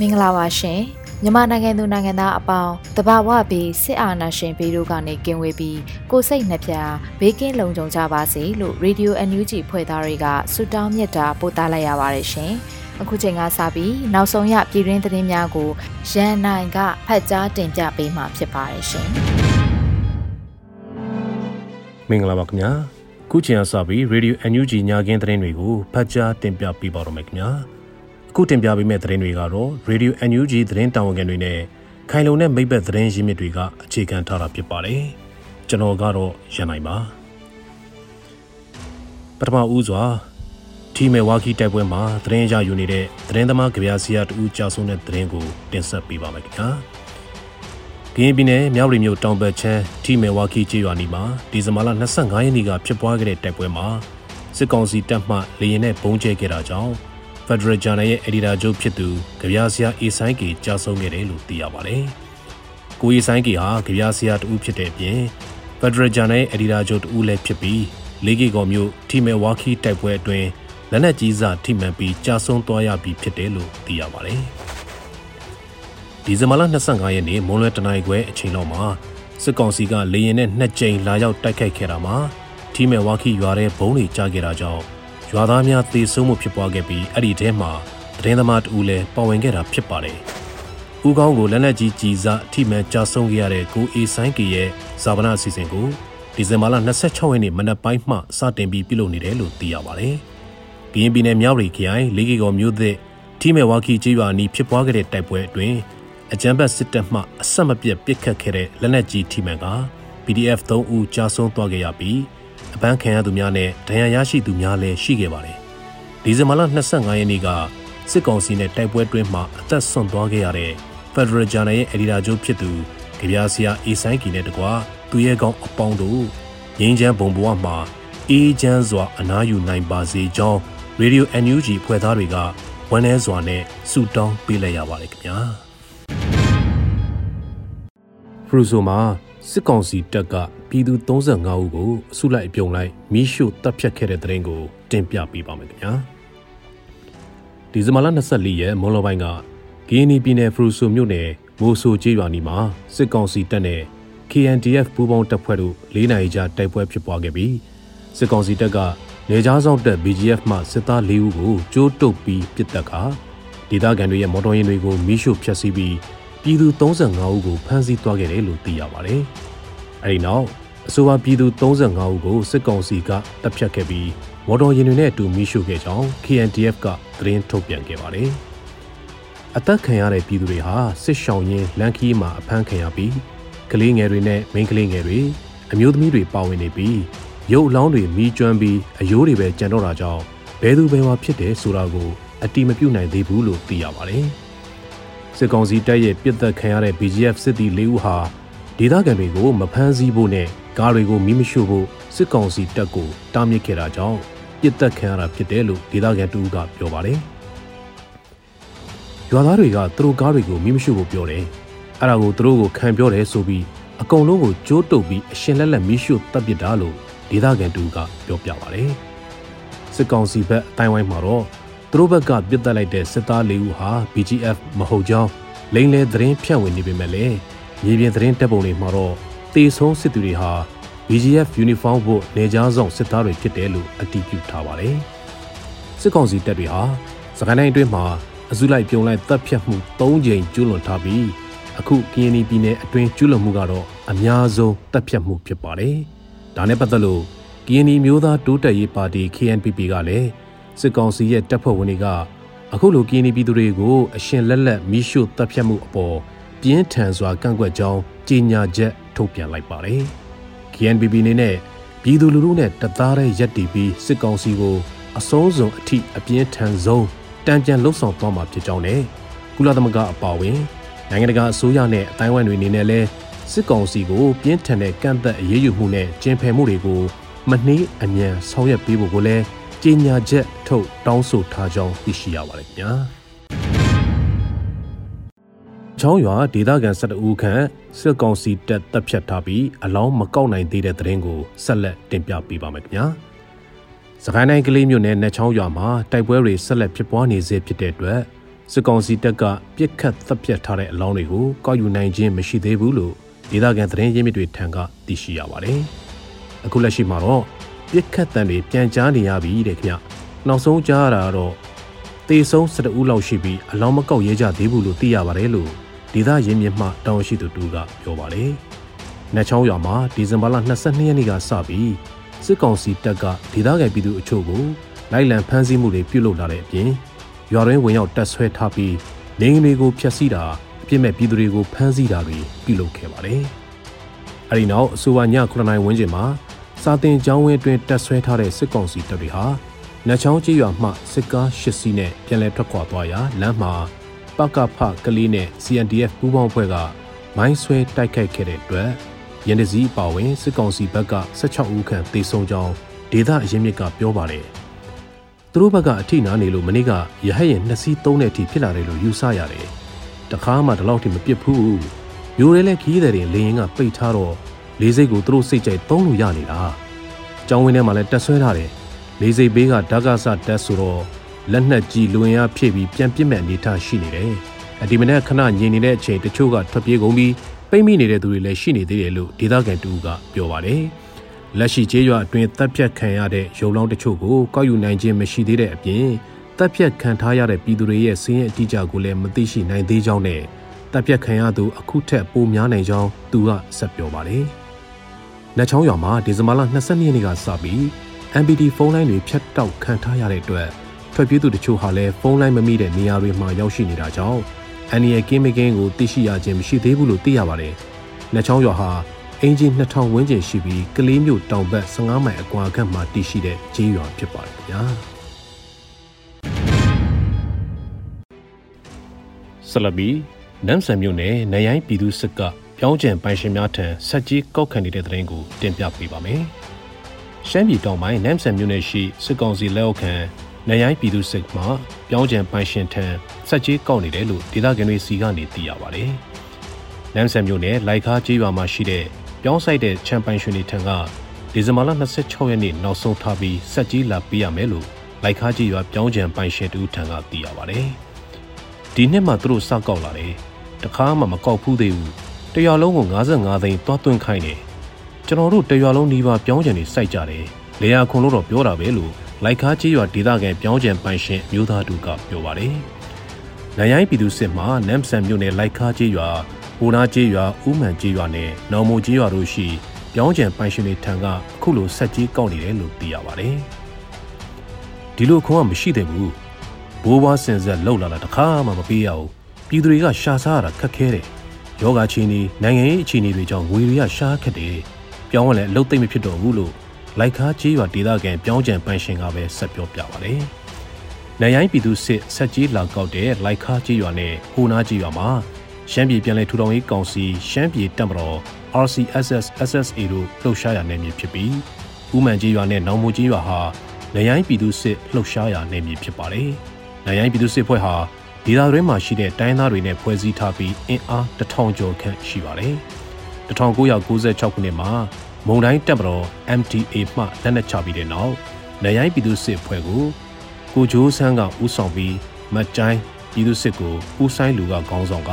မင်္ဂလာပါရှင်မြန်မာနိုင်ငံသူနိုင်ငံသားအပေါင်းတဘာဝပြီးစစ်အာဏာရှင်ဘေးတို့ကနေကင်းဝေးပြီးကိုစိတ်နှပြဘေးကင်းလုံခြုံကြပါစေလို့ Radio NUG ဖွဲ့သားတွေကဆုတောင်းမြတ်တာပို့သလိုက်ရပါတယ်ရှင်အခုချိန်ကစပြီးနောက်ဆုံးရပြည်တွင်းသတင်းများကိုရန်နိုင်ကဖတ်ကြားတင်ပြပေးမှာဖြစ်ပါတယ်ရှင်မင်္ဂလာပါခင်ဗျာခုချိန်ကစပြီး Radio NUG ညခင်းသတင်းတွေကိုဖတ်ကြားတင်ပြပေးပါတော့မယ်ခင်ဗျာအ ခုတင်ပြပေးမယ့်သတင်းတွေကတော့ Radio NUG သတင်းတာဝန်ခံတွေနဲ့ခိုင်လုံတဲ့မိဘသတင်းရင်းမြစ်တွေကအခြေခံထားတာဖြစ်ပါတယ်။ကျွန်တော်ကတော့ရန်နိုင်ပါ။ပထမဦးစွာထီမဲဝါကီတိုက်ပွဲမှာသတင်းရယူနေတဲ့သတင်းသမားကြပြာစီယာတူကြာဆုံးတဲ့သတင်းကိုတင်ဆက်ပေးပါမယ်ခင်ဗျာ။ကင်းပြည်နယ်မြောက်ရီမြို့တောင်ဘက်ချမ်းထီမဲဝါကီကျေးရွာနီမှာဒီဇင်ဘာလ25ရက်နေ့ကဖြစ်ပွားခဲ့တဲ့တိုက်ပွဲမှာစစ်ကောင်စီတပ်မှလေရင်နဲ့ပုံကျဲခဲ့တာကြောင့် Federal Journal ရဲ့ editor ချုပ်ဖြစ်သူကြပြားဆရာအေဆိုင်ကေကြာဆုံးခဲ့တယ်လို့သိရပါတယ်။ကိုအေဆိုင်ကေဟာကြပြားဆရာတူဖြစ်တဲ့အပြင် Federal Journal ရဲ့ editor ချုပ်တူလည်းဖြစ်ပြီးလေးကီကောမျိုးထိမဲဝါခီတိုက်ပွဲအတွင်းလက်နက်ကြီးစာထိမှန်ပြီးကြာဆုံးသွားရပြီးဖြစ်တယ်လို့သိရပါတယ်။ဒီဇင်ဘာလ25ရက်နေ့မွန်လွဲတနင်္ဂနွေအချိန်လောက်မှာစစ်ကောင်စီကလေရင်နဲ့နှစ်ကြိမ်လာရောက်တိုက်ခိုက်ခဲ့တာမှာထိမဲဝါခီရွာတဲ့ဘုံတွေကြားခဲ့တာကြောင့် ရွာသားများသေဆုံးမှုဖြစ်ပွားခဲ့ပြီးအဲ့ဒီထဲမှာသတင်းသမားတဦးလည်းပါဝင်ခဲ့တာဖြစ်ပါတယ်။ဦးကောင်းကိုလက်နက်ကြီးကြီးစားအထိမှန်ကြာဆုံးခဲ့ရတဲ့ကိုအေဆိုင်ကရဲ့ဇာဗနာအစီအစဉ်ကိုဒီဇင်ဘာလ26ရက်နေ့မနက်ပိုင်းမှစတင်ပြီးပြုလုပ်နေတယ်လို့သိရပါတယ်။ကရင်ပြည်နယ်မြောက်ရီခရိုင်လေးကီကောမြို့သစ်ထိမဲဝါကီကျေးရွာနီးဖြစ်ပွားခဲ့တဲ့တိုက်ပွဲအတွင်းအကြမ်းဖက်စစ်တပ်မှအဆက်မပြတ်ပစ်ခတ်ခဲ့တဲ့လက်နက်ကြီးထိမှန်က PDF 3ဦးကြာဆုံးသွားခဲ့ရပြီး အပန်းခံရသူများနဲ့ဒဏ်ရာရရှိသူများလည်းရှိခဲ့ပါတယ်။ဒီဇင်ဘာလ25ရက်နေ့ကစစ်ကောင်စီနဲ့တိုက်ပွဲတွင်းမှာအသက်ဆုံးသွားခဲ့ရတဲ့ Federal Journal ရဲ့အဒီတာချုပ်ဖြစ်သူကြပြားဆရာအေဆိုင်ကီနဲ့တကွာသူရဲ့ကောင်းအပေါင်းတို့ငင်းချမ်းဘုံဘဝမှာအေးချမ်းစွာအနားယူနိုင်ပါစေကြောင်း Radio NUG ဖွဲ့သားတွေကဝန်내စွာနဲ့ဆုတောင်းပေးလိုက်ရပါတယ်ခင်ဗျာဖရူဆိုမှာ စစ်ကောင်စီတပ်ကပြည်သူ35ဦးကိုအစုလိုက်အပြုံလိုက်မိရှို့တပ်ဖြတ်ခဲ့တဲ့တဲ့ရင်ကိုတင်ပြပေးပါမယ်ခင်ဗျာဒီဇင်ဘာလ24ရက်မွန်လောပိုင်းကဂီနီပြည်နယ်ဖရူဆိုမြို့နယ်မိုးဆိုကျေးရွာနီမှာစစ်ကောင်စီတပ်နဲ့ KNDF ပူးပေါင်းတပ်ဖွဲ့တို့၄နိုင်ကြာတိုက်ပွဲဖြစ်ပွားခဲ့ပြီးစစ်ကောင်စီတပ်ကနေကြားဆောင်တပ် BGF မှစစ်သား၄ဦးကိုကြိုးတုပ်ပြီးပစ်တက်ခါဒေသခံတွေရဲ့မော်တော်ယာဉ်တွေကိုမိရှို့ဖျက်ဆီးပြီး ပြည်သူ35ဦးကိုဖမ်းဆီးသွားခဲ့တယ်လို့သိရပါတယ်။အဲဒီနောက်အဆိုပါပြည်သူ35ဦးကိုစစ်ကောင်စီကတပ်ဖြတ်ခဲ့ပြီးမော်တော်ယာဉ်တွေနဲ့အတူမိရှို့ခဲ့ကြောင်း KNDF ကသတင်းထုတ်ပြန်ခဲ့ပါတယ်။အသက်ခံရတဲ့ပြည်သူတွေဟာစစ်ရှောင်ရင်းလန်ခီးမှာအဖမ်းခံရပြီးကလေးငယ်တွေနဲ့မိန်းကလေးငယ်တွေအမျိုးသမီးတွေပါဝင်နေပြီးရုပ်အလောင်းတွေမိကျွမ်းပြီးအယိုးတွေပဲကြံတော့တာကြောင့်ဘယ်သူဘယ်ဝါဖြစ်တယ်ဆိုတာကိုအတိမပြုတ်နိုင်သေးဘူးလို့သိရပါတယ်။ စစ်ကောင်စီတပ်ရဲ့ပြစ်သက်ခံရတဲ့ BGF စစ်သည်၄ဦးဟာဒေသခံတွေကိုမဖမ်းဆီးဖို့နဲ့ကားတွေကိုမိမရှို့ဖို့စစ်ကောင်စီတပ်ကိုတားမြစ်ခဲ့တာကြောင့်ပြစ်တက်ခံရတာဖြစ်တယ်လို့ဒေသခံတူကပြောပါတယ်။ရွာသားတွေကသူတို့ကားတွေကိုမိမရှို့ဖို့ပြောတယ်။အဲ့ဒါကိုသူတို့ကိုခံပြောတယ်ဆိုပြီးအကုန်လုံးကိုကြိုးတုပ်ပြီးအရှင်လက်လက်မိရှို့တပ်ပစ်တာလို့ဒေသခံတူကပြောပြပါတယ်။စစ်ကောင်စီဘက်အတိုင်းဝိုင်းမှာတော့ သူတို့ဘက်ကပြစ်တက်လိုက်တဲ့စစ်သား၄ဦးဟာ BGF မဟုတ်ကြောင်းလိန်လေသတင်းဖြန့်ဝေနေပေမဲ့လည်းမြေပြင်သတင်းတပ်ပုံတွေမှာတော့တေဆုံးစစ်သူတွေဟာ BGF uniform ဖို့နေကြားဆောင်စစ်သားတွေဖြစ်တယ်လို့အတည်ပြုထားပါတယ်။စစစ်ကောင်စီတပ်တွေဟာစကိုင်းတိုင်းအတွင်းမှာအစုလိုက်ပြုံလိုက်တပ်ဖြတ်မှု၃ကြိမ်ကျူးလွန်ထားပြီးအခုကရင်ပြည်နယ်အတွင်းကျူးလွန်မှုကတော့အများဆုံးတပ်ဖြတ်မှုဖြစ်ပါတယ်။ဒါနဲ့ပတ်သက်လို့ကရင်မျိုးသားတိုးတက်ရေးပါတီ KNPP ကလည်း စစ်ကောင်စီရဲ့တပ်ဖွဲ့ဝင်တွေကအခုလိုကရင်ပြည်သူတွေကိုအရှင်လက်လက်မိရှုတပ်ဖြတ်မှုအပေါ်ပြင်းထန်စွာကန့်ကွက်ကြောင်းကြေညာချက်ထုတ်ပြန်လိုက်ပါတယ်။ KNPP အနေနဲ့ပြည်သူလူထုနဲ့တသားတည်းရက်တီပြီးစစ်ကောင်စီကိုအဆုံးစွန်အထိအပြင်းထန်ဆုံးတံပြန်လှုပ်ဆောင်သွားမှာဖြစ်ကြောင်းနဲ့ကုလသမဂ္ဂအပါအဝင်နိုင်ငံတကာအစိုးရနဲ့အတိုင်းအဝန်တွေအနေနဲ့လည်းစစ်ကောင်စီကိုပြင်းထန်တဲ့ကန့်သက်အရေးယူမှုနဲ့ကျင်းပယ်မှုတွေကိုမနှေးအမြန်ဆောင်ရွက်ပေးဖို့ကိုလည်း ကြေညာချက်ထုတ်တောင်းဆိုထားကြောင်းသိရှိရပါတယ်ခင်ဗျာ။ချောင်းရွာဒေသခံ12ဦးခန့်စစ်ကောင်စီတပ်တပ်ဖြတ်ထားပြီးအလောင်းမကောက်နိုင်သေးတဲ့သတင်းကိုဆက်လက်တင်ပြပေးပါမယ်ခင်ဗျာ။စကိုင်းတိုင်းကလေးမြို့နယ်နှချောင်းရွာမှာတိုက်ပွဲတွေဆက်လက်ဖြစ်ပွားနေစေဖြစ်တဲ့အတွက်စစ်ကောင်စီတပ်ကပြစ်ခတ်တပ်ဖြတ်ထားတဲ့အလောင်းတွေကိုကောက်ယူနိုင်ခြင်းမရှိသေးဘူးလို့ဒေသခံသတင်းရင်းမြစ်တွေထံကသိရှိရပါတယ်။အခုလက်ရှိမှာတော့ ပြစ်ခတ်တံတွေပြန်ကြားနေရပြီတဲ့ခင်ဗျ။နောက်ဆုံးကြားရတာကတော့တေဆုံး12ဦးလောက်ရှိပြီးအလောင်းမကောက်ရဲကြသေးဘူးလို့သိရပါတယ်လို့ဒေသရင်းမြစ်မှတောင်းရှိသူတူကပြောပါတယ်။နတ်ချောင်းရွာမှာဒီဇင်ဘာလ22ရက်နေ့ကစပြီးစစ်ကောင်စီတပ်ကဒေသခံပြည်သူအချို့ကိုလိုက်လံဖမ်းဆီးမှုတွေပြုလုပ်လာတဲ့အပြင်ရွာတွင်းဝင်ရောက်တပ်ဆွဲထားပြီးနေအိမ်တွေကိုဖျက်ဆီးတာအပြစ်မဲ့ပြည်သူတွေကိုဖမ်းဆီးတာတွေပြုလုပ်ခဲ့ပါတယ်။အဲဒီနောက်အဆိုပါည9နိုင်ဝန်းကျင်မှာ စာတင်ကျောင်းဝင်းအတွင်းတပ်ဆွဲထားတဲ့စစ်ကောင်စီတပ်တွေဟာနတ်ချောင်းကြီးရွာမှစစ်ကား၈စီးနဲ့ပြန်လည်ထွက်ခွာသွားရာလမ်းမှာပကဖကလေးနဲ့ CNDF ပူးပေါင်းဖွဲ့ကမိုင်းဆွဲတိုက်ခိုက်ခဲ့တဲ့အတွက်ရန်တစည်းအပါဝင်စစ်ကောင်စီဘက်က16ဦးခန့်သေဆုံးကြောင်းဒေသအရင်းမြစ်ကပြောပါတယ်။သူတို့ဘက်ကအထိနာနေလို့မနေ့ကရဟတ်ရင်နှစ်စီးသုံးတဲ့အထိဖြစ်လာတယ်လို့ယူဆရတယ်။တခါမှဒီလောက်ထိမပစ်ဘူး။မျိုးရဲလဲခီးတဲ့ရင်လေရင်ကပိတ်ထားတော့ လေးစိတ်ကိုသူတို့စိတ်ကြိုက်သုံးလို့ရနေတာ။ကျောင်းဝင်းထဲမှာလည်းတက်ဆွဲထားတယ်။လေးစိတ်ဘေးကဓာကဆတက်ဆိုတော့လက်နက်ကြီးလွင်ရဖြည့်ပြီးပြန်ပစ်မဲ့အနေထားရှိနေတယ်။အဒီမနဲ့ခဏညင်နေတဲ့အချိန်တချို့ကထွက်ပြေးကုန်ပြီးပိတ်မိနေတဲ့သူတွေလည်းရှိနေသေးတယ်လို့ဒေသခံတူကပြောပါတယ်။လက်ရှိကျေးရွာအတွင်းတပ်ဖြတ်ခံရတဲ့ရုံလောင်းတချို့ကိုကောက်ယူနိုင်ခြင်းမရှိသေးတဲ့အပြင်တပ်ဖြတ်ခံထားရတဲ့ပြည်သူတွေရဲ့စည်းရင်အတိအကျကိုလည်းမသိရှိနိုင်သေးကြောင်းနဲ့တပ်ဖြတ်ခံရသူအခုထက်ပိုများနိုင်ကြောင်းသူကဆက်ပြောပါတယ်။ နတ်ချောင်းရွာမှာဒီဇင်ဘာလ22ရက်နေ့ကစပြီး MPD ဖုန်းလိုင်းတွေဖြတ်တောက်ခံထားရတဲ့အတွက်ထွက်ပြေးသူတချို့ဟာလည်းဖုန်းလိုင်းမမိတဲ့နေရာတွေမှာရောက်ရှိနေတာကြောင့်အန်နီရဲ့ကင်းမကင်းကိုသိရှိရခြင်းမရှိသေးဘူးလို့သိရပါတယ်။နှစ်ချောင်းရွာဟာအင်ဂျင်2000ဝန်းကျင်ရှိပြီးကလေးမျိုးတောင်ဘက်15မိုင်အကွာခန့်မှာတည်ရှိတဲ့ကျေးရွာဖြစ်ပါတယ်ခင်ဗျာ။ဆလဘီနမ်ဆန်မြို့နယ်နရိုင်းပြည်သူစစ်က ပြောင်းကျင်ပိုင်ရှင်များထံဆက်ကြီးကောက်ခံနေတဲ့တဲ့ရင်ကိုတင်ပြပေးပါမယ်။ရှမ်းပြည်တောင်ပိုင်းနမ်ဆန်မြို့နယ်ရှိစစ်ကောင်စီလက်အောက်ခံနေရိုင်းပြည်သူစစ်မှပြောင်းကျန်ပိုင်ရှင်ထံစက်ကြီးကောက်နေတယ်လို့ဒေသခံတွေစီကနေသိရပါတယ်။နမ်ဆန်မြို့နယ်လိုက်ခါကျေးရွာမှာရှိတဲ့ပြောင်းဆိုင်တဲ့ချန်ပိုင်ရှင်တွေထံကဒီဇင်ဘာလ26ရက်နေ့နောက်ဆုံးထားပြီးစက်ကြီးလာပေးရမယ်လို့လိုက်ခါကျေးရွာပြောင်းကျန်ပိုင်ရှင်တူထံကသိရပါတယ်။ဒီနှစ်မှသူတို့စကောက်လာတယ်။တခါမှမကောက်ဘူးသေးဘူး။ တရွာလုံးကို55သိန်းတွားသွင်းခိုင်းတယ်။ကျွန်တော်တို့တရွာလုံးဒီပါပြောင်းကျန်နေစိုက်ကြတယ်။လေယာခွန်လို့တော့ပြောတာပဲလို့လိုက်ခါကြီးရွာဒေသခံပြောင်းကျန်ပိုင်ရှင်မျိုးသားတူကပြောပါတယ်။နိုင်ရိုင်းပြည်သူစစ်မှနမ်ဆန်မြို့နယ်လိုက်ခါကြီးရွာဟိုနာကြီးရွာဥမှန်ကြီးရွာနဲ့နောင်မိုကြီးရွာတို့ရှိပြောင်းကျန်ပိုင်ရှင်တွေထံကအခုလိုဆက်ကြီးကောက်နေတယ်လို့သိရပါတယ်။ဒီလိုခွန်ကမရှိသေးဘူး။ဘိုးဘွားစင်ဆက်လှုပ်လာတာတခါမှမပေးရဘူး။ပြည်သူတွေကရှာစားရတာခက်ခဲတယ်။ ယောဂချင်းနေနိုင်ငံရေးအခြေအနေတွေကြောင့်ငွေတွေကရှားခက်တယ်။ပြောင်းလဲအလုပ်သိမ့်မဖြစ်တော့ဘူးလို့လိုက်ခါကြီးရွာဒေသခံပြောင်းကျန်ပန်းရှင်ကပဲဆက်ပြောပြပါတယ်။နိုင်ရိုင်းပြည်သူစစ်ဆက်ကြီးလာကောက်တဲ့လိုက်ခါကြီးရွာနဲ့ဟိုနာကြီးရွာမှာရှမ်းပြည်ပြည်လဲထူထောင်ရေးကောင်စီရှမ်းပြည်တပ်မတော် RCSS SSA တို့လှုပ်ရှားရနယ်မြေဖြစ်ပြီးဥမှန်ကြီးရွာနဲ့နောင်မိုကြီးရွာဟာနိုင်ရိုင်းပြည်သူစစ်လှုပ်ရှားရနယ်မြေဖြစ်ပါတယ်။နိုင်ရိုင်းပြည်သူစစ်ဖွဲ့ဟာ ဒေသတွင်းမှာရှိတဲ့တိုင်းသားတွေနဲ့ဖွဲ့စည်းထားပြီးအင်အားတထောင်ကျော်ခန့်ရှိပါတယ်။1996ခုနှစ်မှာမုံတိုင်းတပ်မတော် MTA မှလက်နက်ချပြီးတဲ့နောက်နေရိုင်းပြည်သူစစ်ဖွဲ့ကိုကိုဂျိုးဆန်းကဦးဆောင်ပြီးမတ်တိုင်းပြည်သူစစ်ကိုဦးဆိုင်လူကခေါင်းဆောင်က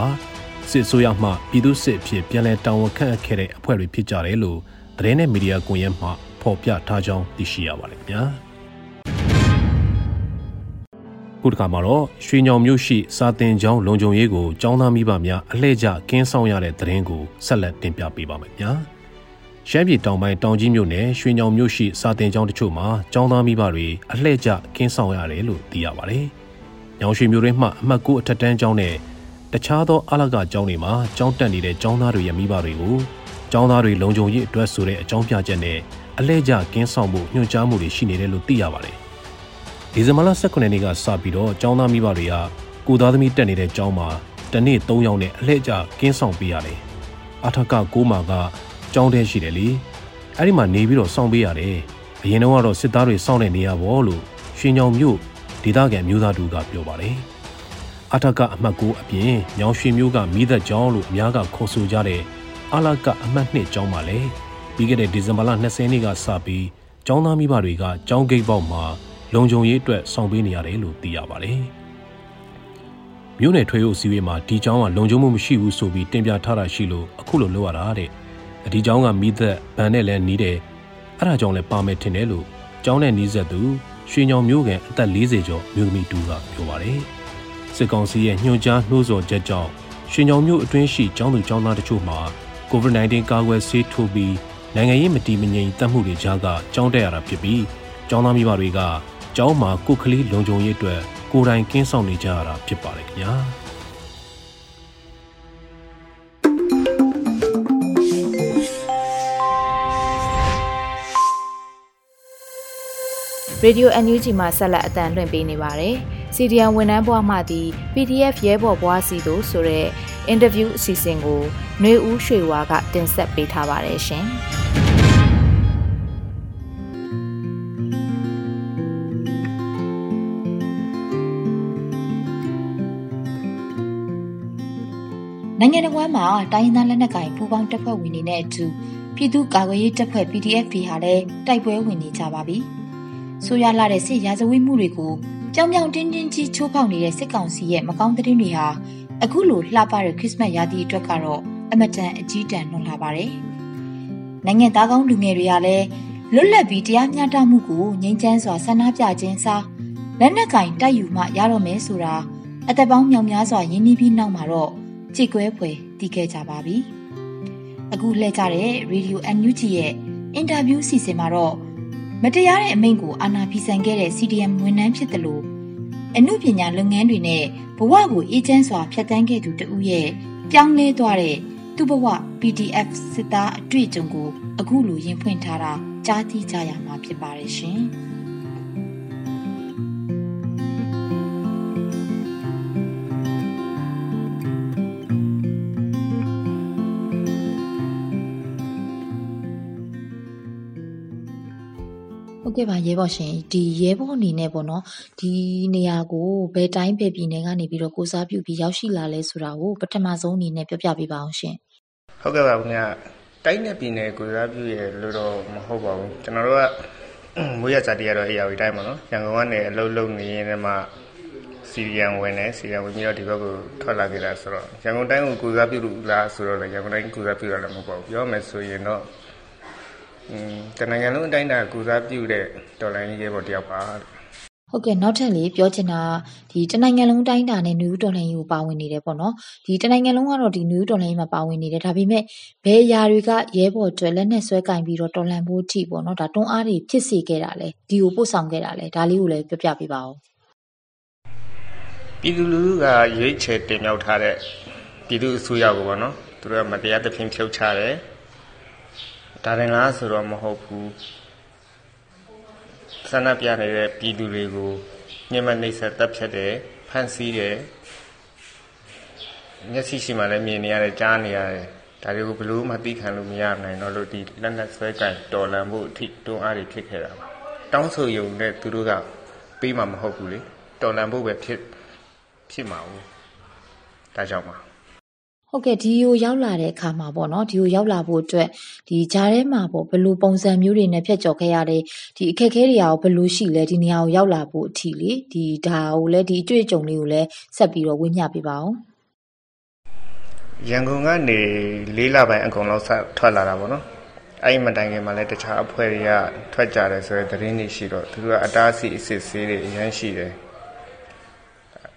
စစ်ဆိုးရမှပြည်သူစစ်အဖြစ်ပြန်လည်တာဝန်ခံအပ်ခဲ့တဲ့အဖွဲ့တွေဖြစ်ကြတယ်လို့သတင်းနဲ့မီဒီယာကွန်ရက်မှဖော်ပြထားကြောင်းသိရှိရပါတယ်ခင်ဗျာ ခုတစ်ခါမှာတော့ရွှေညောင်မြို့ရှိစာတင်ကျောင်းလုံခြုံရေးကိုကျောင်းသားမိဘများအလှည့်ကျကင်းဆောင်ရတဲ့သတင်းကိုဆက်လက်တင်ပြပေးပါမယ်ညာရှမ်းပြည်တောင်ပိုင်းတောင်ကြီးမြို့နယ်ရွှေညောင်မြို့ရှိစာတင်ကျောင်းတချို့မှာကျောင်းသားမိဘတွေအလှည့်ကျကင်းဆောင်ရတယ်လို့သိရပါတယ်။ညောင်ရွှေမြို့ရင်းမှအမှတ်9အထက်တန်းကျောင်းနဲ့တခြားသောအလကကျောင်းတွေမှာကျောင်းတက်နေတဲ့ကျောင်းသားတွေရဲ့မိဘတွေကိုကျောင်းသားတွေလုံခြုံရေးအတွက်ဆိုတဲ့အကြောင်းပြချက်နဲ့အလဲကျကင်းဆောင်မှုညွှန်ကြားမှုတွေရှိနေတယ်လို့သိရပါတယ်။ ဒီဇင်ဘာလ18ရက်နေ့ကစပြီးတော့ကျောင်းသားမိဘတွေကကိုသားသမီးတက်နေတဲ့ကျောင်းမှာတနေ့3ယောက်နဲ့အလဲကျကင်းဆောင်ပေးရတယ်။အထက်က6မှာကကျောင်းထဲရှိတယ်လေ။အဲ့ဒီမှာနေပြီးတော့စောင့်ပေးရတယ်။အရင်တော့ကတော့စစ်သားတွေစောင့်တဲ့နေရာပေါ့လို့ရှင်ညောင်မြို့ဒေသခံမျိုးသားတူကပြောပါတယ်။အထက်ကအမှတ်9အပြင်ညောင်ရွှေမျိုးကမိသက်ကျောင်းလို့အများကခေါ်ဆိုကြတဲ့အလကအမှတ်2ကျောင်းပါလေပြီးခဲ့တဲ့ဒီဇင်ဘာလ20ရက်နေ့ကစပြီးကျောင်းသားမိဘတွေကကျောင်းဂိတ်ပေါက်မှာ လုံခြုံရေးအတွက်ဆောင်ပေးနေရတယ်လို့သိရပါတယ်မြို့နယ်ထွေအုပ်စည်းဝေးမှာဒီကျောင်းကလုံခြုံမှုမရှိဘူးဆိုပြီးတင်ပြထားတာရှိလို့အခုလိုလုပ်ရတာတဲ့ဒီကျောင်းကမိသက်ဗန်နဲ့လည်းနီးတယ်အဲ့ဒါကြောင့်လည်းပါမယ်ထင်တယ်လို့ကျောင်းနဲ့နီးစပ်သူရွှေညောင်မျိုးကန်အသက်40ကျော်မြို့သမီးတူကပြောပါတယ်စစ်ကောင်စီရဲ့ညွှန်ကြားနှိုးဆော်ချက်ကြောင့်ရွှေညောင်မျိုးအတွင်းရှိကျောင်းသူကျောင်းသားတချို့မှာ COVID-19 ကာကွယ်ဆေးထိုးပြီးနိုင်ငံရေးမတည်မငြိမ်တက်မှုတွေကြားကကြောင်းတက်ရတာဖြစ်ပြီးကျောင်းသားမိဘတွေက ကျောင်းမှာကိုကလေးလုံခြုံရေးအတွက်ကိုယ်တိုင်ကင်းဆောင်နေကြရတာဖြစ်ပါတယ်ခင်ဗျာရေဒီယို NUG မှာဆက်လက်အတန်လွှင့်ပေးနေပါတယ်။ CDN ဝန်ထမ်းဘွားမှသည် PDF ရဲဘော်ဘွားစီတို့ဆိုတဲ့အင်တာဗျူးအစီအစဉ်ကိုຫນွေဦးရွှေဝါကတင်ဆက်ပေးထားပါတယ်ရှင်။ နိုင်ငံတော်မှာတိုင်းရင်းသားလက်နက်ကိုင်ပူးပေါင်းတပ်ဖွဲ့ဝင်တွေနဲ့အတူပြည်သူ့ကာကွယ်ရေးတပ်ဖွဲ့ PDF တွေဟာလည်းတိုက်ပွဲဝင်နေကြပါပြီ။ဆိုရလာတဲ့စစ်ရာဇဝတ်မှုတွေကိုကြောင်ကြောင်တင်းတင်းကြီးချိုးဖောက်နေတဲ့စစ်ကောင်စီရဲ့မကောင်းသတင်းတွေဟာအခုလိုလှပတဲ့ခရစ်စမတ်ရာသီအတွက်ကတော့အမတန်အကြီးတန်းလွန်လာပါတယ်။နိုင်ငံသားကောင်းလူငယ်တွေကလည်းလွတ်လပ်ပြီးတရားမျှတမှုကိုငြိမ်းချမ်းစွာဆန္ဒပြခြင်းစားလက်နက်ကင်တိုက်ယူမှရတော့မယ်ဆိုတာအသက်ပေါင်းမြောင်များစွာရင်းနှီးပြီးနောက်မှာတော့ ကြည်ကွဲဖွယ်တည်ခဲ့ကြပါပြီ။အခုလှည့်ကြတဲ့ Radio NUG ရဲ့အင်တာဗျူးစီစဉ်မှာတော့မတရားတဲ့အမိန့်ကိုအာဏာဖီဆန်ခဲ့တဲ့ CDM ဝန်ထမ်းဖြစ်တယ်လို့အမှုပညာလုပ်ငန်းတွေနဲ့ဘဝကိုအေးချမ်းစွာဖျက်ဆီးခဲ့သူတဦးရဲ့ပြောင်းလဲသွားတဲ့သူ့ဘဝ PDF စစ်သားအတွေ့အကြုံကိုအခုလိုရင်ဖွင့်ထားတာကြားသိကြရမှာဖြစ်ပါတယ်ရှင်။ ဟုတ်ကဲ့ပါရဲဘော်ရှင်ဒီရဲဘော်အနေနဲ့ပေါ့နော်ဒီနေရာကိုဘယ်တိုင်းပဲပြည်နယ်ကနေပြီးတော့ကိုစားပြုပြီးရောက်ရှိလာလဲဆိုတာကိုပထမဆုံးအနေနဲ့ပြောပြပေးပါအောင်ရှင်ဟုတ်ကဲ့ပါခင်ဗျာတိုင်းနဲ့ပြည်နယ်ကိုစားပြုရလို့တော့မဟုတ်ပါဘူးကျွန်တော်တို့ကမွေးရစာတီကတော့အေယာဝီတိုင်းပေါ့နော်ရန်ကုန်ကနေအလုပ်လုပ်နေရင်တည်းမှစီရီယန်ဝင်တယ်စီရီယန်ဝင်ပြီးတော့ဒီဘက်ကိုထွက်လာခဲ့တာဆိုတော့ရန်ကုန်တိုင်းကိုကိုစားပြုလို့လားဆိုတော့လည်းရန်ကုန်တိုင်းကိုစားပြုရလည်းမဟုတ်ပါဘူးပြောမယ်ဆိုရင်တော့อืม တနိုင်ငံလုံးအတိုင်းအတာကူစားပြုတဲ့ဒေါ်လာကြီးရဲ့ပေါ်တယောက်ပါဟုတ်ကဲ့နောက်ထပ်လေးပြောချင်တာဒီတနိုင်ငံလုံးတိုင်းတာနဲ့နယူးဒေါ်လာကြီးကိုပါဝင်နေတယ်ပေါ့နော်ဒီတနိုင်ငံလုံးကတော့ဒီနယူးဒေါ်လာကြီးမှာပါဝင်နေတယ်ဒါပေမဲ့ဘယ်ຢာတွေကရဲဘော်တွေလက်နဲ့ဆွဲကင်ပြီးတော့တော်လန်ဖို့အထိပေါ့နော်ဒါတွန်းအားတွေဖြစ်စေခဲ့တာလေဒီကိုပို့ဆောင်ခဲ့တာလေဒါလေးကိုလည်းပြောပြပေးပါဦးပြည်သူလူထုကရွေးချယ်တင်မြှောက်ထားတဲ့ပြည်သူအစိုးရကိုပေါ့နော်သူတို့ကမတရားသဖြင့်ဖြုတ်ချတယ် ဒါရင်လားဆိုတော့မဟုတ်ဘူးဆန္ဒပြနေတဲ့ပြည်သူတွေကိုညှဉ်းပန်းနှိပ်စက်တပ်ဖြတ်တယ်ဖမ်းဆီးတယ်မျက်စိရှိမှလည်းမြင်နေရတယ်ကြားနေရတယ်ဒါတွေကိုဘလို့မှသိခံလို့မရနိုင်တော့လို့ဒီလက်နက်ဆွဲကင်တော်လန်ဖို့အထိတွန်းအားတွေဖြစ်ခဲ့တာပါတောင်းဆိုယုံနဲ့သူတို့ကပေးမှာမဟုတ်ဘူးလေတော်လန်ဖို့ပဲဖြစ်ဖြစ်မှာဘူးဒါကြောင့်ပါ ဟုတ်ကဲ့ဒီကိုရောက်လာတဲ့အခါမှာပေါ့နော်ဒီကိုရောက်လာဖို့အတွက်ဒီဂျားထဲမှာပေါ့ဘယ်လိုပုံစံမျိုးတွေနဲ့ဖြတ်ကျော်ခဲ့ရတဲ့ဒီအခက်အခဲတွေရောဘယ်လိုရှိလဲဒီနေရာကိုရောက်လာဖို့အထိလေဒီဒါကိုလည်းဒီအတွေ့အကြုံလေးကိုလည်းဆက်ပြီးတော့ဝေမျှပေးပါအောင်ရန်ကုန်ကနေ၄လပိုင်းအကုန်လုံးဆက်ထွက်လာတာပေါ့နော်အဲ့ဒီမတိုင်ခင်မှာလည်းတခြားအဖွဲ့တွေကထွက်ကြတယ်ဆိုတဲ့သတင်းတွေရှိတော့သူကအတားအဆီးအစ်စ်ဆေးတွေအများရှိတယ်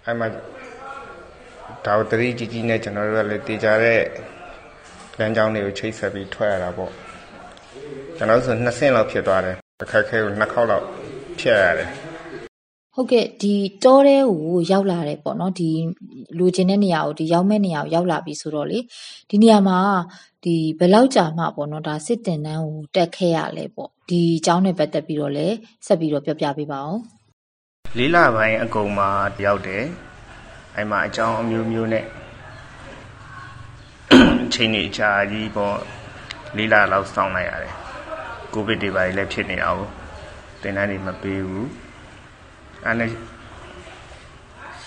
အဲ့မှာ ဒါဝတရီကြီးကြီးနဲ့ကျွန်တော်တို့ကလည်းတည်ကြတဲ့လမ်းကြောင်းတွေကိုချိတ်ဆက်ပြီးထွက်ရတာပေါ့ကျွန်တော်ဆိုနှစ်ဆင့်လောက်ဖြစ်သွားတယ်အခက်ခဲကိုနှစ်ခေါက်လောက်ဖြတ်ရတယ်ဟုတ်ကဲ့ဒီတောထဲကိုရောက်လာတယ်ပေါ့နော်ဒီလူချင်းတဲ့နေရာကိုဒီရောက်မဲ့နေရာကိုရောက်လာပြီဆိုတော့လေဒီနေရာမှာဒီဘယ်လောက်ကြာမှပေါ့နော်ဒါစစ်တင်တန်းကိုတက်ခဲ့ရလဲပေါ့ဒီအကြောင်းနဲ့ပတ်သက်ပြီးတော့လည်းဆက်ပြီးတော့ပြောပြပေးပါအောင်လေးလပိုင်းအကုန်မှာရောက်တယ် အဲ့မှာအကြောင်းအမျိုးမျိုးနဲ့ချိန်နေကြာကြီးပေါ့လေးလလောက်စောင့်လိုက်ရတယ်ကိုဗစ်တွေပါလည်းဖြစ်နေတာကိုတင်တန်းတွေမပေးဘူးအဲ့နဲ့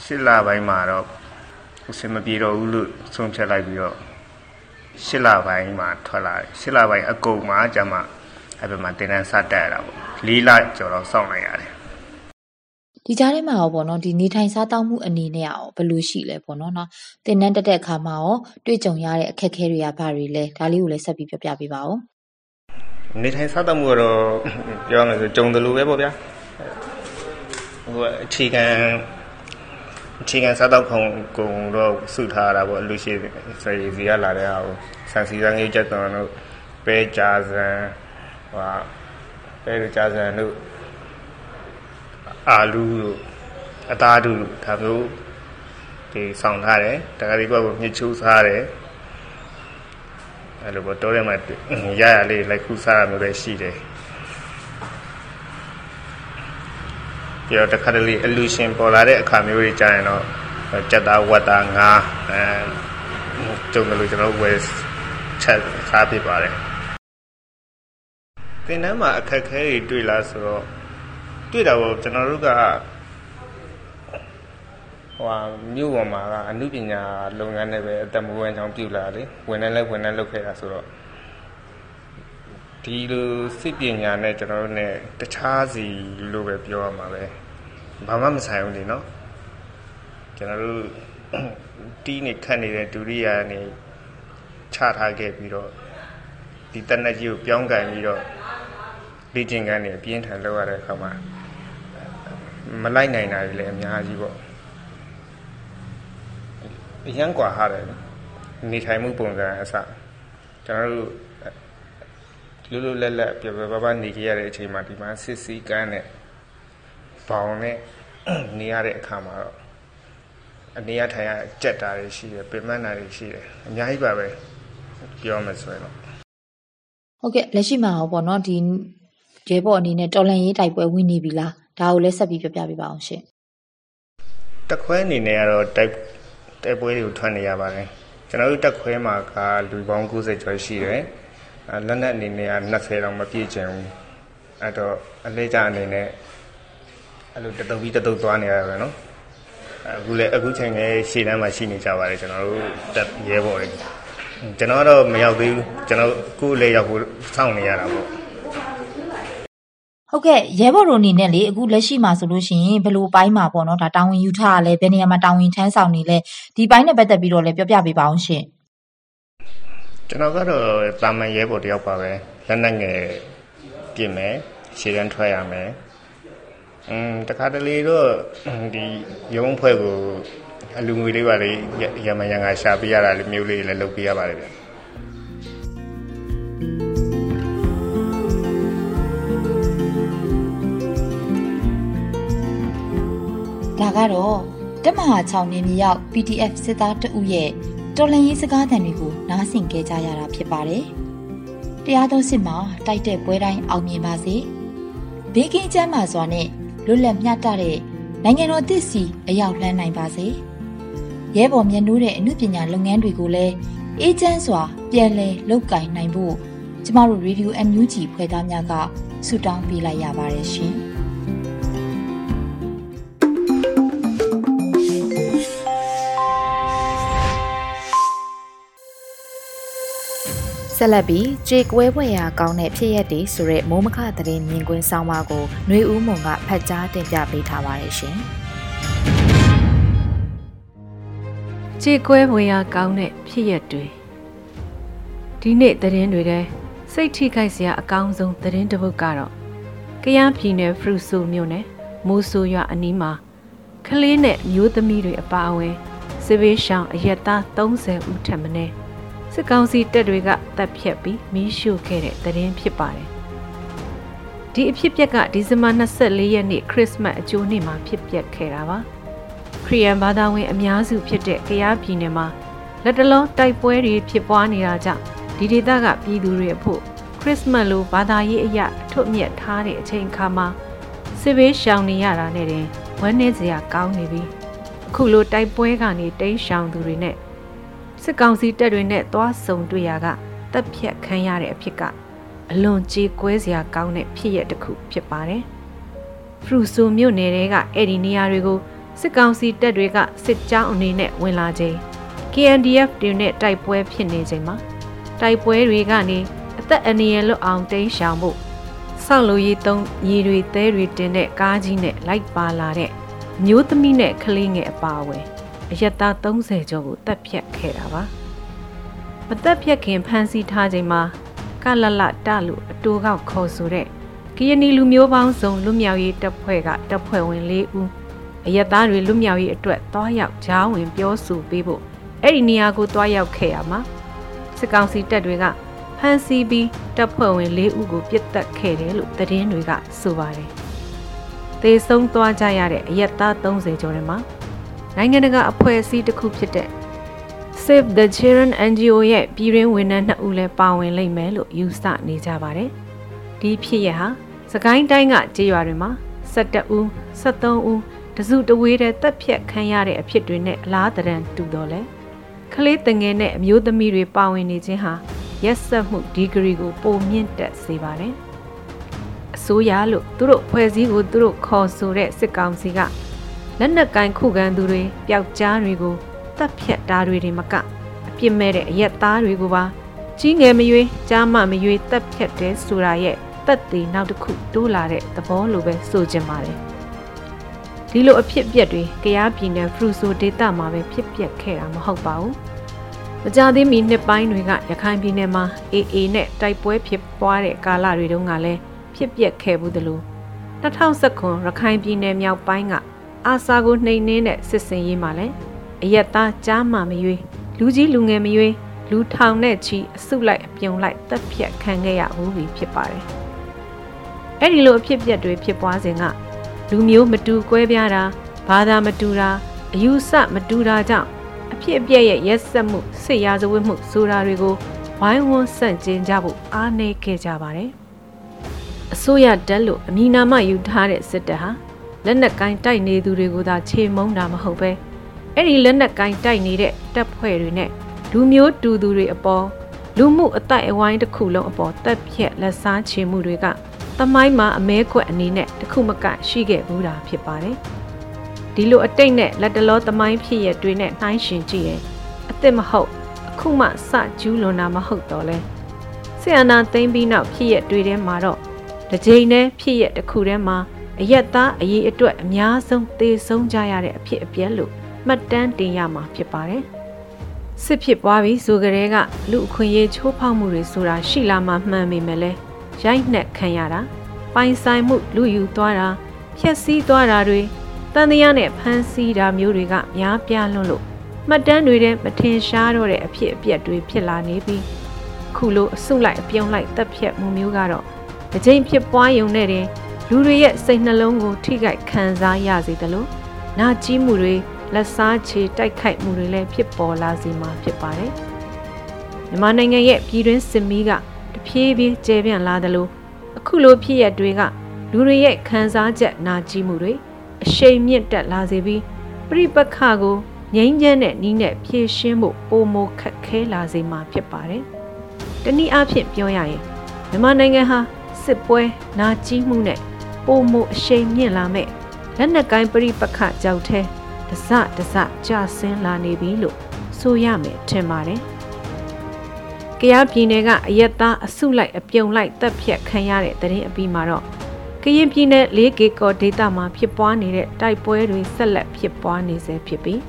ရှစ်လပိုင်းမှာတော့အဆင်မပြေတော့ဘူးလို့ဆုံးဖြတ်လိုက်ပြီးတော့ရှစ်လပိုင်းမှာထွက်လာတယ်ရှစ်လပိုင်းအကုန်မှာကျမှအဲ့ဘက်မှာတင်တန်းစတက်ရတာပေါ့လေးလကျော်တော့စောင့်လိုက်ရတယ် ဒီကြားထဲမှာရောပေါ့နော်ဒီနေထိုင်စားတောက်မှုအနေနဲ့ရောဘယ်လိုရှိလဲပေါ့နော်နော်တင်နန်းတက်တဲ့အခါမှာရောတွေ့ကြုံရတဲ့အခက်အခဲတွေကဘာတွေလဲဒါလေးကိုလည်းဆက်ပြီးပြောပြပေးပါဦးနေထိုင်စားတောက်မှုကတော့ပြောရမယ်ဆိုကြုံတယ်လို့ပဲပေါ့ဗျာဟိုအခြေခံအခြေခံစားတော့ခုံကုံတော့စုထားတာပေါ့လူရှိစေစီရလာတဲ့ဟာကိုဆန်စီစံငိတ်ချက်တော်တို့ပဲကြာစံဟိုပဲကြာစံတို့ အာလူတို့အသားတို့ဒါမျိုးဒီဆောင်ထားတယ်တခါဒီဘက်ကမြစ်ချိုးစားတယ်အဲ့လိုပေါ့တောထဲမှာရရလေးလိုက်ခုစားရမျိုးလည်းရှိတယ်ပြီးတော့တခါတလေအလူရှင်ပေါ်လာတဲ့အခါမျိုးတွေကြာရင်တော့ကြက်သားဝက်သားငါးအဲကျုံတယ်လို့ကျွန်တော်ဝယ်ချက်စားပြပါတယ်သင်တန်းမှာအခက်ခဲတွေတွေ့လားဆိုတော့ တွေ့တာပေါ့ကျွန်တော်တို့ကဟိုမြို့ပေါ်မှာကအမှုပညာလုပ်ငန်းနဲ့ပဲအသက်မွေးဝမ်းကြောင်းပြုလာတယ်ဝင်နေလဲဝင်နေလုပ်ခဲ့တာဆိုတော့ဒီလိုစိတ်ပညာနဲ့ကျွန်တော်တို့ ਨੇ တခြားစီလို့ပဲပြောရမှာပဲဘာမှမဆိုင်ဘူးလေနော်ကျွန်တော်တို့တီးနေခတ်နေတဲ့ဒုရိယာနေချထားခဲ့ပြီးတော့ဒီတနက်ကြီးကိုပြောင်းကန်ပြီးတော့လေ့ကျင့်ခန်းနေအပြင်းထန်လုပ်ရတဲ့အခါမှာ မလိုက်နိုင်တာတွေလည်းအများကြီးပေါ့အရန်กว่าဟာတယ်နေထိုင်မှုပုံစံအစကျွန်တော်တို့လူလူလက်လက်ပြပြပပနေကြရတဲ့အချိန်မှာဒီမှာစစ်စီကန်းနဲ့ဘောင်နဲ့နေရတဲ့အခါမှာတော့အနေရထိုင်ရကြက်တာတွေရှိတယ်ပင်မနာတွေရှိတယ်အများကြီးပါပဲပြောမှဆိုရင်တော့ဟုတ်ကဲ့လက်ရှိမှာဟောပေါ့နော်ဒီရဲဘော်အနေနဲ့တော်လန်ရေးတိုက်ပွဲဝင်နေပြီလား ဒါကိုလည်းဆက်ပြီးပြောပြပေးပါအောင်ရှင်တခွဲအနေနဲ့ကတော့တိုက်တိုက်ပွဲတွေကိုထွက်နေရပါတယ်ကျွန်တော်တို့တက်ခွဲမှာကလူပေါင်း90ကျော်ရှိတယ်လက်နက်အနေနဲ့က20တောင်မပြည့်ချင်ဘူးအဲ့တော့အလေးကြအနေနဲ့အဲ့လိုတတုပ်ပြီးတတုပ်သွားနေရတာပဲနော်အခုလည်းအခုချိန်လည်းရှေ့တန်းမှာရှိနေကြပါတယ်ကျွန်တော်တို့တက်ရဲဘော်တွေကျွန်တော်တော့မရောက်သေးဘူးကျွန်တော်ခုလည်းရောက်ဖို့စောင့်နေရတာပေါ့ ဟုတ်ကဲ့ရဲဘော်တို့အနေနဲ့လေအခုလက်ရှိမှာဆိုလို့ရှိရင်ဘယ်လိုပိုင်းမှာပေါ့နော်ဒါတာဝန်ယူထားရလဲဘယ်နေရာမှာတာဝန်ထမ်းဆောင်နေလဲဒီပိုင်းနဲ့ပတ်သက်ပြီးတော့လည်းပြောပြပေးပါအောင်ရှင်ကျွန်တော်ကတော့တာမန်ရဲဘော်တယောက်ပါပဲလက်နက်ငယ်ပြင်မယ်ရှေ့တန်းထွက်ရမယ်อืมတခါတလေတော့ဒီရုံးဖွဲ့ကိုအလူငွေလေးပါလေရမရန်ကရှာပေးရတာလေးမျိုးလေးလည်းလုပ်ပေးရပါတယ်ဗျ ဒါကတော့တက်မဟာ6နေမြေရောက် PDF စစ်သားတဦးရဲ့တော်လန်ရေးစကားသံတွေကိုနားဆင်ကြကြရတာဖြစ်ပါတယ်။တရားတော်စစ်မှာတိုက်တဲ့ပွဲတိုင်းအောင်မြင်ပါစေ။ဘေးကင်းချမ်းသာစွာနဲ့လွတ်လပ်မျှတတဲ့နိုင်ငံတော်သစ်စီအရောက်လှမ်းနိုင်ပါစေ။ရဲဘော်မြတ်နိုးတဲ့အမှုပညာလုပ်ငန်းတွေကိုလည်းအေးချမ်းစွာပြန်လည်လုပ်ကင်နိုင်ဖို့ကျမတို့ Review NUG ဖွဲ့သားများကဆုတောင်းပေးလိုက်ရပါတယ်ရှင်။ ဆက်လက်ပြီးကြေကွဲပွဲရာကောင်းတဲ့ဖြစ်ရက်တွေဆိုတဲ့မိုးမခသတင်းမြင်ကွင်းဆောင်ပါကိုຫນွေဦးမုံကဖတ်ကြားတင်ပြပေးထားပါတယ်ရှင်။ကြေကွဲပွဲရာကောင်းတဲ့ဖြစ်ရက်တွေဒီနေ့သတင်းတွေထဲစိတ်ထိခိုက်စရာအကောင်းဆုံးသတင်းတစ်ပုဒ်ကတော့ကယားပြည်နယ်ဖရူဆိုမြို့နယ်မိုးဆိုရွာအနီးမှာကလေးနဲ့မျိုးသမီးတွေအပါအဝင်စစ်ဘေးရှောင်အရက်သား30ဦးထက်မနည်း စစ်ကောင်စီတပ်တွေကတပ်ဖြတ်ပြီးမီးရှို့ခဲ့တဲ့တရင်ဖြစ်ပါတယ်။ဒီအဖြစ်ပြက်ကဒီဇင်ဘာ24ရက်နေ့ခရစ်စမတ်အကျိုးနေ့မှာဖြစ်ပျက်ခဲ့တာပါ။ခရီးယန်ဘာသာဝင်အများစုဖြစ်တဲ့ကယားပြည်နယ်မှာလက်တလုံးတိုက်ပွဲတွေဖြစ်ပွားနေတာကြောင့်ဒီဒေသကပြည်သူတွေအဖို့ခရစ်စမတ်လိုဘာသာရေးအရာအထွတ်အမြတ်ထားတဲ့အချိန်အခါမှာစစ်ဘေးရှောင်နေရတာနဲ့တင်ဝမ်းနည်းစရာကောင်းနေပြီအခုလိုတိုက်ပွဲကနေတိမ်းရှောင်သူတွေနဲ့ စစ်ကောင်စီတပ်တွေနဲ့သွားဆုံတွေ့ရကတပ်ဖြတ်ခံရတဲ့အဖြစ်ကအလွန်ကြေကွဲစရာကောင်းတဲ့ဖြစ်ရတစ်ခုဖြစ်ပါတယ်ဖရူဆိုမြို့နယ်တွေကအဲ့ဒီနေရာတွေကိုစစ်ကောင်စီတပ်တွေကစစ်ကြောင်းအနေနဲ့ဝင်လာချိန် KNDF တွေနဲ့တိုက်ပွဲဖြစ်နေချိန်မှာတိုက်ပွဲတွေကနေအသက်အန္တရာယ်လွတ်အောင်တိမ်းရှောင်ဖို့ဆောက်လို့ရေးသုံးရေတွေသဲတွေတင်တဲ့ကားကြီးနဲ့လိုက်ပါလာတဲ့မျိုးသမီးနဲ့ကလေးငယ်အပါအဝင် အရက်သား30ကျော်ကိုတပ်ဖြတ်ခဲ့တာပါမတပ်ဖြတ်ခင်ဖမ်းဆီးထားချိန်မှာကလလတလို့အတိုးကောက်ခေါ်ဆိုတဲ့ကရနီလူမျိုးပေါင်းစုံလွတ်မြောက်ရေးတပ်ဖွဲ့ကတပ်ဖွဲ့ဝင်၄ဦးအရက်သားတွေလွတ်မြောက်ရေးအတွက်တွားရောက်ကြားဝင်ပြောဆိုပေးဖို့အဲ့ဒီနေရာကိုတွားရောက်ခဲ့ရမှာစစ်ကောင်စီတပ်တွေကဖမ်းဆီးပြီးတပ်ဖွဲ့ဝင်၄ဦးကိုပြစ်တက်ခဲ့တယ်လို့သတင်းတွေကဆိုပါတယ်။သေဆုံးသွားကြရတဲ့အရက်သား30ကျော်ထဲမှာ နိုင်ငံတကာအဖွဲ့အစည်းတစ်ခုဖြစ်တဲ့ Save the Children NGO ရဲ့ပြည်ရင်းဝန်ထမ်း2ဦးလည်းပါဝင်လိမ့်မယ်လို့ယူဆနေကြပါတယ်။ဒီဖြစ်ရဟာစကိုင်းတိုင်းကကြေးရွာတွေမှာ17ဦး73ဦးတစုတဝေးတဲ့တပ်ဖြတ်ခံရတဲ့အဖြစ်တွေနဲ့အလားတရန်တူတော့လဲကလေးတငယ်နဲ့အမျိုးသမီးတွေပါဝင်နေခြင်းဟာရက်ဆက်မှုဒီဂရီကိုပုံမြင့်တက်စေပါတယ်။အစိုးရလို့သူတို့ဖွဲ့စည်းကိုသူတို့ခေါ်ဆိုတဲ့စစ်ကောင်စီက လက်နက်ကင်ခုခံသူတွေပျောက်ကြားတွေကိုတပ်ဖြတ်တာတွေတွေမကအပြစ်မဲ့တဲ့အရက်သားတွေကိုပါကြီးငယ်မရွေးကြားမမရွေးတပ်ဖြတ်တဲ့ဆိုတာရဲ့တက်သေးနောက်တစ်ခုတိုးလာတဲ့သဘောလိုပဲဆိုချင်ပါတယ်။ဒီလိုအဖြစ်အပျက်တွေကြားပြည်နယ်ဖရူဆိုဒေသမှာပဲဖြစ်ပျက်ခဲ့တာမဟုတ်ပါဘူး။မကြသေးမီနှစ်ပိုင်းတွေကရခိုင်ပြည်နယ်မှာ AA နဲ့တိုက်ပွဲဖြစ်ပွားတဲ့ကာလတွေတုန်းကလည်းဖြစ်ပျက်ခဲ့ဘူးသလို2019ရခိုင်ပြည်နယ်မြောက်ပိုင်းက အာဆာကိုနှိမ်နှင်းတဲ့စစ်စင်ရေးမှာလည်းအယက်သားကြားမှမရွေးလူကြီးလူငယ်မရွေးလူထောင်နဲ့ချီအစုလိုက်အပြုံလိုက်တပ်ဖြတ်ခံခဲ့ရဘူးပြီဖြစ်ပါတယ်။အဲ့ဒီလိုအဖြစ်ပြက်တွေဖြစ်ပွားစဉ်ကလူမျိုးမတူကွဲပြားတာဘာသာမတူတာအယူဆမတူတာကြောင့်အဖြစ်အပျက်ရဲ့ရက်စက်မှုစစ်ရာဇဝတ်မှုဆိုတာတွေကိုဝိုင်းဝန်းဆန့်ကျင်ကြဖို့အားနည်းခဲ့ကြပါတယ်။အစိုးရတက်လို့အမည်နာမယူထားတဲ့စစ်တပ်ဟာ လက်နက်ကင်တိုက်နေသူတွေကိုသာခြေမုံတာမဟုတ်ပဲအဲ့ဒီလက်နက်ကင်တိုက်နေတဲ့တပ်ဖွဲ့တွေနဲ့လူမျိုးတူသူတွေအပေါ်လူမှုအတိုက်အဝိုင်းတစ်ခုလုံးအပေါ်တက်ဖြက်လက်စားချေမှုတွေကတမိုင်းမှာအမဲခွက်အနေနဲ့တခုမကရှိခဲ့ဘူးတာဖြစ်ပါတယ်။ဒီလိုအတိတ်နဲ့လက်တလောသမိုင်းဖြစ်ရတွေနဲ့နှိုင်းရှင်ကြည့်ရင်အစ်စ်မဟုတ်အခုမှစကျူးလွန်တာမဟုတ်တော့လဲဆီယနာသိမ့်ပြီးနောက်ဖြစ်ရတွေထဲမှာတော့တစ်ကြိမ်နဲ့ဖြစ်ရတစ်ခုထဲမှာ အယက်သားအရေးအတွက်အများဆုံးသေဆုံးကြရတဲ့အဖြစ်အပျက်လို့မှတ်တမ်းတင်ရမှာဖြစ်ပါတယ်စစ်ဖြစ်ပွားပြီးဆိုကြတဲ့ကလူအခွင့်အရေးချိုးဖောက်မှုတွေဆိုတာရှိလာမှမှန်ပေမဲ့လဲရိုက်နှက်ခံရတာပိုင်ဆိုင်မှုလူယူသွားတာဖျက်ဆီးသွားတာတွေတန်တရားနဲ့ဖမ်းဆီးတာမျိုးတွေကများပြားလွန်းလို့မှတ်တမ်းတွေထဲမထင်ရှားတော့တဲ့အဖြစ်အပျက်တွေဖြစ်လာနေပြီးခုလိုအဆုလိုက်အပြုံးလိုက်တက်ဖြတ်မှုမျိုးကတော့တစ်ချိန်ဖြစ်ပွားရုံနဲ့တင် လူတွေရဲ့စိတ်နှလုံးကို ထိခိုက်ခံစားရစေတယ်လို့နာကြီးမှုတွေလက်စားချေတိုက်ခိုက်မှုတွေလည်းဖြစ်ပေါ်လာစေမှာဖြစ်ပါတယ်မြန်မာနိုင်ငံရဲ့ပြည်တွင်းစစ်မီးကတဖြည်းဖြည်းကျယ်ပြန့်လာတယ်လို့အခုလိုဖြစ်ရတွေကလူတွေရဲ့ခံစားချက်နာကြီးမှုတွေအရှိန်မြင့်တက်လာစေပြီးပြိပခါကိုငြိမ်းချမ်းတဲ့နီးနဲ့ဖြည့်ရှင်းဖို့ပုံမခက်ခဲလာစေမှာဖြစ်ပါတယ်။တနည်းအားဖြင့်ပြောရရင်မြန်မာနိုင်ငံဟာစစ်ပွဲနာကြီးမှုနဲ့ ပုံမအရှိန်မြင့်လာမဲ့လက်နက်ကိုင်းပြိပခကြောက်တဲ့တစတစကြဆင်းလာနေပြီလို့ဆိုရမယ်ထင်ပါတယ်။ကယားပြည်နယ်ကအယက်သားအစုလိုက်အပြုံလိုက်တပ်ဖြတ်ခံရတဲ့တရင်အပြီးမှာတော့ကရင်ပြည်နယ်၄ကီကောဒေသမှာဖြစ်ပွားနေတဲ့တိုက်ပွဲတွေဆက်လက်ဖြစ်ပွားနေဆဲဖြစ်ပြီး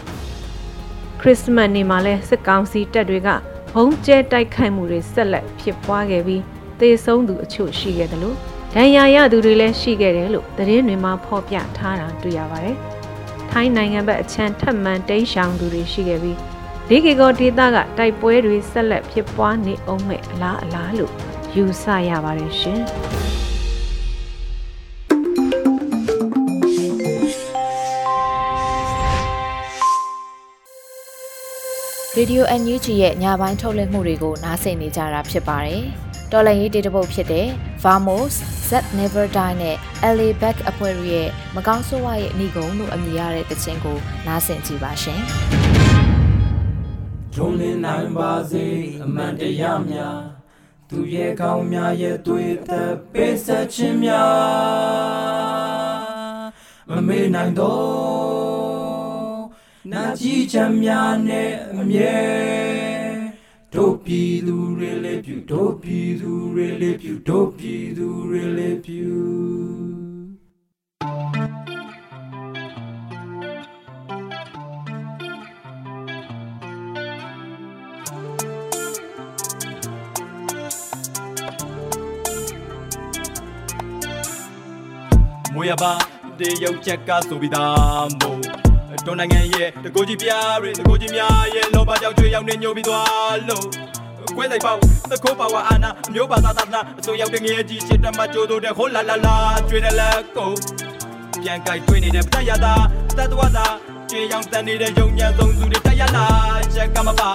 ခရစ်စမတ်နေ့မှာလဲစစ်ကောင်စီတပ်တွေကဘုံကျဲတိုက်ခိုက်မှုတွေဆက်လက်ဖြစ်ပွားခဲ့ပြီးသေဆုံးသူအချို့ရှိခဲ့တယ်လို့ ဒဏ်ရာရသူတွေလည်းရှိခဲ့တယ်လို့သတင်းတွေမှာဖော်ပြထားတာတွေ့ရပါတယ်။ထိုင်းနိုင်ငံဘက်အချမ်းထပ်မံတိမ်းရှောင်သူတွေရှိခဲ့ပြီးဒီကီကိုဒေသကတိုက်ပွဲတွေဆက်လက်ဖြစ်ပွားနေအောင်မဲ့အလားအလားလို့ယူဆရပါတယ်ရှင်။ Radio NUG ရဲ့ညပိုင်းထုတ်လွှင့်မှုတွေကိုနားဆင်နေကြတာဖြစ်ပါတယ်။ တော်လည်ရေးတေတပုတ်ဖြစ်တဲ့ Vamos, Z Never Die နဲ့ LA Back အဖွဲ့ရဲ့မကောင်းဆိုးဝါးရဲ့အနီကုံလို့အမည်ရတဲ့တခြင်းကိုနားဆင်ကြပါရှင်။ဂျုံလင်းနိုင်ပါစေအမှန်တရားများသူရဲ့ကောင်းများရဲ့တွေ့တဲ့ပေးဆက်ခြင်းများမမေ့နိုင်တော့နာကြည့်ချမ်းများနဲ့အမြဲ တို့ပြည်သူတွေလေးပြုတို့ပြည်သူတွေလေးပြုတို့ပြည်သူတွေလေးပြုမွေရပါတေရုပ်ချက်ကဆိုပြီးသားမို့ တွန်းနိုင်ငံရဲ့တကိုကြီးပြားတွေတကိုကြီးများရဲ့လောဘကြောင့်ချွေရောက်နေညိုပြီးသွားလို့ခွဲလိုက်ပေါ့သခိုးပါဝါအာနာအမျိုးဘာသာသာနာအစိုးရောက်တဲ့ငယ်ကြီးချစ်တမကြိုးတို့တဲ့ဟိုလာလာလာကျွေးတယ်လက်ကိုပြန်ကြိုက်တွေ့နေတဲ့ပတရတာတတ်တော်သာချွေရောက်တန်နေတဲ့ယုံညံဆုံးစုတွေတရလာချက်ကမပါ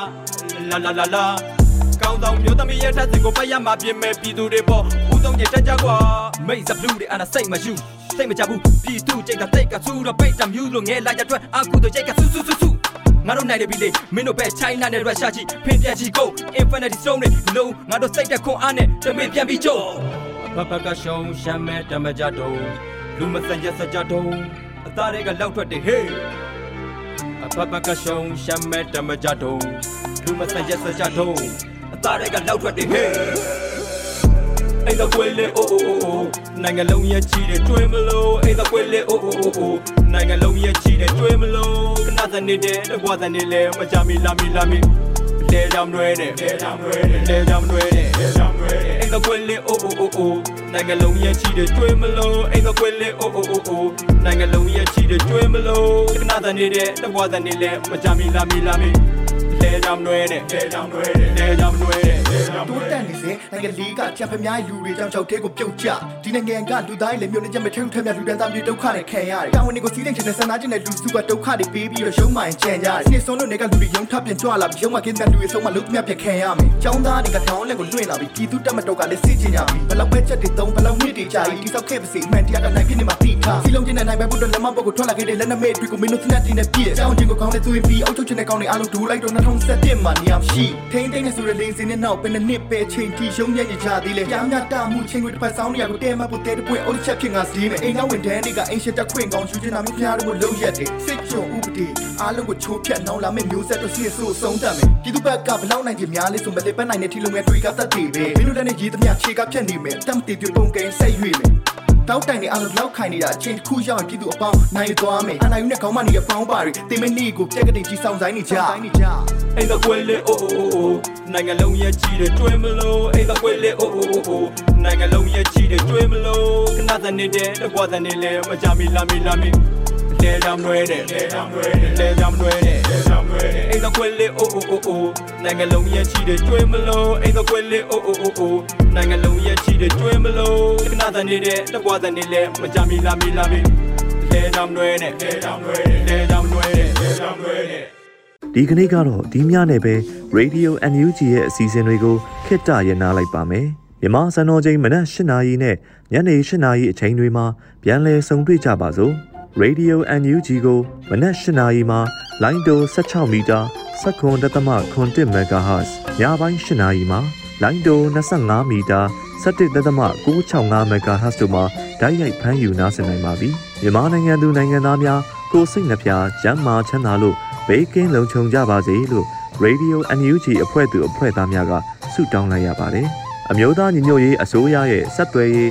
လာလာလာလာ ကောင်းဆောင်မျိုးသမီးရဲ့ထက်စင်ကိုပတ်ရမှာပြင်မဲ့ပြည်သူတွေပေါ့ဦးဆုံးကြီးတက်ကြကွာမိတ်စဘလူးတွေအနာစိတ်မယူစိတ်မကြဘူးပြည်သူကြိတ်ကတိတ်ကဆူတော့ပိတ်တမြူးလို့ငဲလာရထွက်အခုတို့ကြိတ်ကဆူဆူဆူဆူငါတို့နိုင်တယ်ပြီလေမင်းတို့ပဲ China နဲ့ Russia ကြီးဖင်ပြန်ကြီးကို Infinity Stone တွေလုံးငါတို့စိတ်တက်ခွန်အားနဲ့တမင်ပြန်ပြီးကြို့ဘဘကရှုံးရှမ်းမဲ့တမကြတော့လူမစံရက်စကြတော့အသားတွေကလောက်ထွက်တယ်ဟေးအဘဘကရှုံးရှမ်းမဲ့တမကြတော့လူမစံရက်စကြတော့ အသားတွေကလောက်ထွက်တယ်ဟေးအိမ်တော့ကွေးလေအိုအိုအိုအိုနိုင်ငံလုံးရဲ့ချီတဲ့ကျွေးမလို့အိမ်တော့ကွေးလေအိုအိုအိုအိုနိုင်ငံလုံးရဲ့ချီတဲ့ကျွေးမလို့ခဏစနေတဲ့တကွာစနေလေမကြမီလာမီလာမီလဲကြောင်ရွဲတဲ့လဲကြောင်ရွဲတဲ့လဲကြောင်ရွဲတဲ့လဲကြောင်ရွဲတဲ့အိမ်တော့ကွေးလေအိုအိုအိုအိုနိုင်ငံလုံးရဲ့ချီတဲ့ကျွေးမလို့အိမ်တော့ကွေးလေအိုအိုအိုအိုနိုင်ငံလုံးရဲ့ချီတဲ့ကျွေးမလို့ခဏစနေတဲ့တကွာစနေလေမကြမီလာမီလာမီ လဲကြောင်ရွဲတဲ့လဲကြောင်ရွဲတဲ့လဲကြောင်ရွဲတဲ့တိုးတက်နေစေနိုင်ငံလေးကကြံဖျားလူတွေကြောင့်ကြောက်သေးကိုပြုတ်ကျဒီနိုင်ငံကလူသားတွေမျိုးနဲ့ကြမဲ့ထဲထက်မြလူတန်းသားမျိုးဒုက္ခနဲ့ခံရတယ်တာဝန်တွေကိုစီးတဲ့ချင်တဲ့ဆန္ဒချင်းတဲ့လူစုကဒုက္ခတွေပေးပြီးတော့ရုံးမှန်ကြံကြတယ်နေ့ဆုံးလို့နေကလူတွေရုံးထပ်ပြန်ကြွလာပြီးရုံးမှကင်းတဲ့လူတွေဆုံးမှလုံးမြတ်ပြန်ခံရမယ်ចောင်းသားတွေကတောင်းလက်ကိုလွှင့်လာပြီးပြည်သူတက်မတော့ကလည်းစစ်ချင်ကြပြီဘလောက်ပဲချက်တွေသုံးဘလောက်မြင့်တွေကြာပြီးတိဆောက်ခဲ့ပါစေအမှန်တရားကနိုင်ဖြစ်နေမှာတိထားစီလုံးချင်းနဲ့နိုင်ပဲဘုဒ္ဓလက်မပုတ်ကိုထွက်လာခဲ့တဲ့လက်နက်မဲ့တွေကိုမင်းတို့သနက်တင်နဲ့ပြည့်ចောင်းချင်းကိုကောင်းတဲ့သွေးပြီးအုပ်ချုပ်ချင်တဲ့ကောင်းတွေအားလုံးဒူလိုက်တော့2017မှာနေရာရှိထိန်းသိမ်းနေဆိုတဲ့လေးစင်းနဲ့နောက်ပဲနှစ်ပဲချိန်တီရုံးညံ့ကြသေးလေ။ကြားများတာမှုချင်းတွေတစ်ဖက်ဆောင်နေရကိုတဲမဖို့တဲတပွင့်အုပ်ချက်ဖြစ်ငါစည်းမယ်။အိမ်နောက်ဝင်တန်းတွေကအိမ်ရှက်တက်ခွင့်ကောင်းယူချင်တာမျိုးဖျားတို့ကိုလုံးရက်တယ်။စစ်ချုံဥပဒေအားလုံးကိုချိုးဖြတ်နောင်လာမယ့်မျိုးဆက်တို့စီဆိုးဆုံးတတ်မယ်။ပြည်သူဘက်ကဘလောက်နိုင်ချင်များလဲဆိုမလေးပတ်နိုင်တဲ့ထီလုံးငယ်တွေကတတ်တည်ပဲ။မင်းတို့လည်းနဲ့ရေးသမျှခြေကဖြတ်နေမယ်။တမ်းတီပြပုံကိန်းဆက်ရွေ့မယ်။ တောက်တိုင်နေအားလုံးလောက်ခိုင်နေတာအချိန်တစ်ခုရောက်ရင်ပြည်သူအပေါင်းနိုင်သွားမယ်အနာယူနဲ့ခေါင်းမနေရပေါင်းပါတွေတင်မနေကိုပြက်ကတင်ကြီးဆောင်ဆိုင်နေကြအိမ်တော့ကွေးလေအိုအိုအိုအိုနိုင်ငံလုံးရဲ့ကြီးတဲ့ကျွေးမလို့အိမ်တော့ကွေးလေအိုအိုအိုအိုနိုင်ငံလုံးရဲ့ကြီးတဲ့ကျွေးမလို့ခဏစနေတဲ့တကွာစနေလေမကြမီလာမီလာမီ လဲကြောင်ရွဲတဲ့လဲကြောင်ရွဲတဲ့လဲကြောင်ရွဲတဲ့လဲကြောင်ရွဲတဲ့အိမ်တော့ကွေးလေအိုအိုအိုအိုနိုင်ငံလုံးရဲ့ကြီးတဲ့ကျွေးမလို့အိမ်တော့ကွေးလေအိုအိုအိုအိုနိုင်ငံလုံးရဲ့ကြီးတဲ့ကျွေးမလို့ခဏစနေတဲ့တကွာစနေလေမကြမီလာမီလာမီလဲကြောင်ရွဲတဲ့လဲကြောင်ရွဲတဲ့လဲကြောင်ရွဲတဲ့လဲကြောင်ရွဲတဲ့ဒီကနေ့ကတော့ဒီညနေပဲ Radio NUG ရဲ့အစီအစဉ်တွေကိုခਿੱတရနာလိုက်ပါမယ်မြန်မာစံတော်ချိန်မနက်၈နာရီနဲ့ညနေ၈နာရီအချိန်တွေမှာပြန်လည်ဆုံတွေ့ကြပါစို့ Radio NUG ကိုမနက်၈နာရီမှာလိုင်းတို16မီတာ7.3 MHz ညပိုင်း၈နာရီမှာလိုင်းတို25မီတာ17.665 MHz တို့မှာဓာတ်ရိုက်ဖမ်းယူနားဆင်နိုင်ပါပြီမြန်မာနိုင်ငံသူနိုင်ငံသားများကိုစိတ်နှပြရမ်းမာချမ်းသာလို့ဘေးကင်းလုံခြုံကြပါစေလို့ Radio NUG အဖွဲ့သူအဖွဲ့သားများကဆုတောင်းလိုက်ရပါတယ်။အမျိုးသားညီညွတ်ရေးအစိုးရရဲ့စက်သွယ်ရေး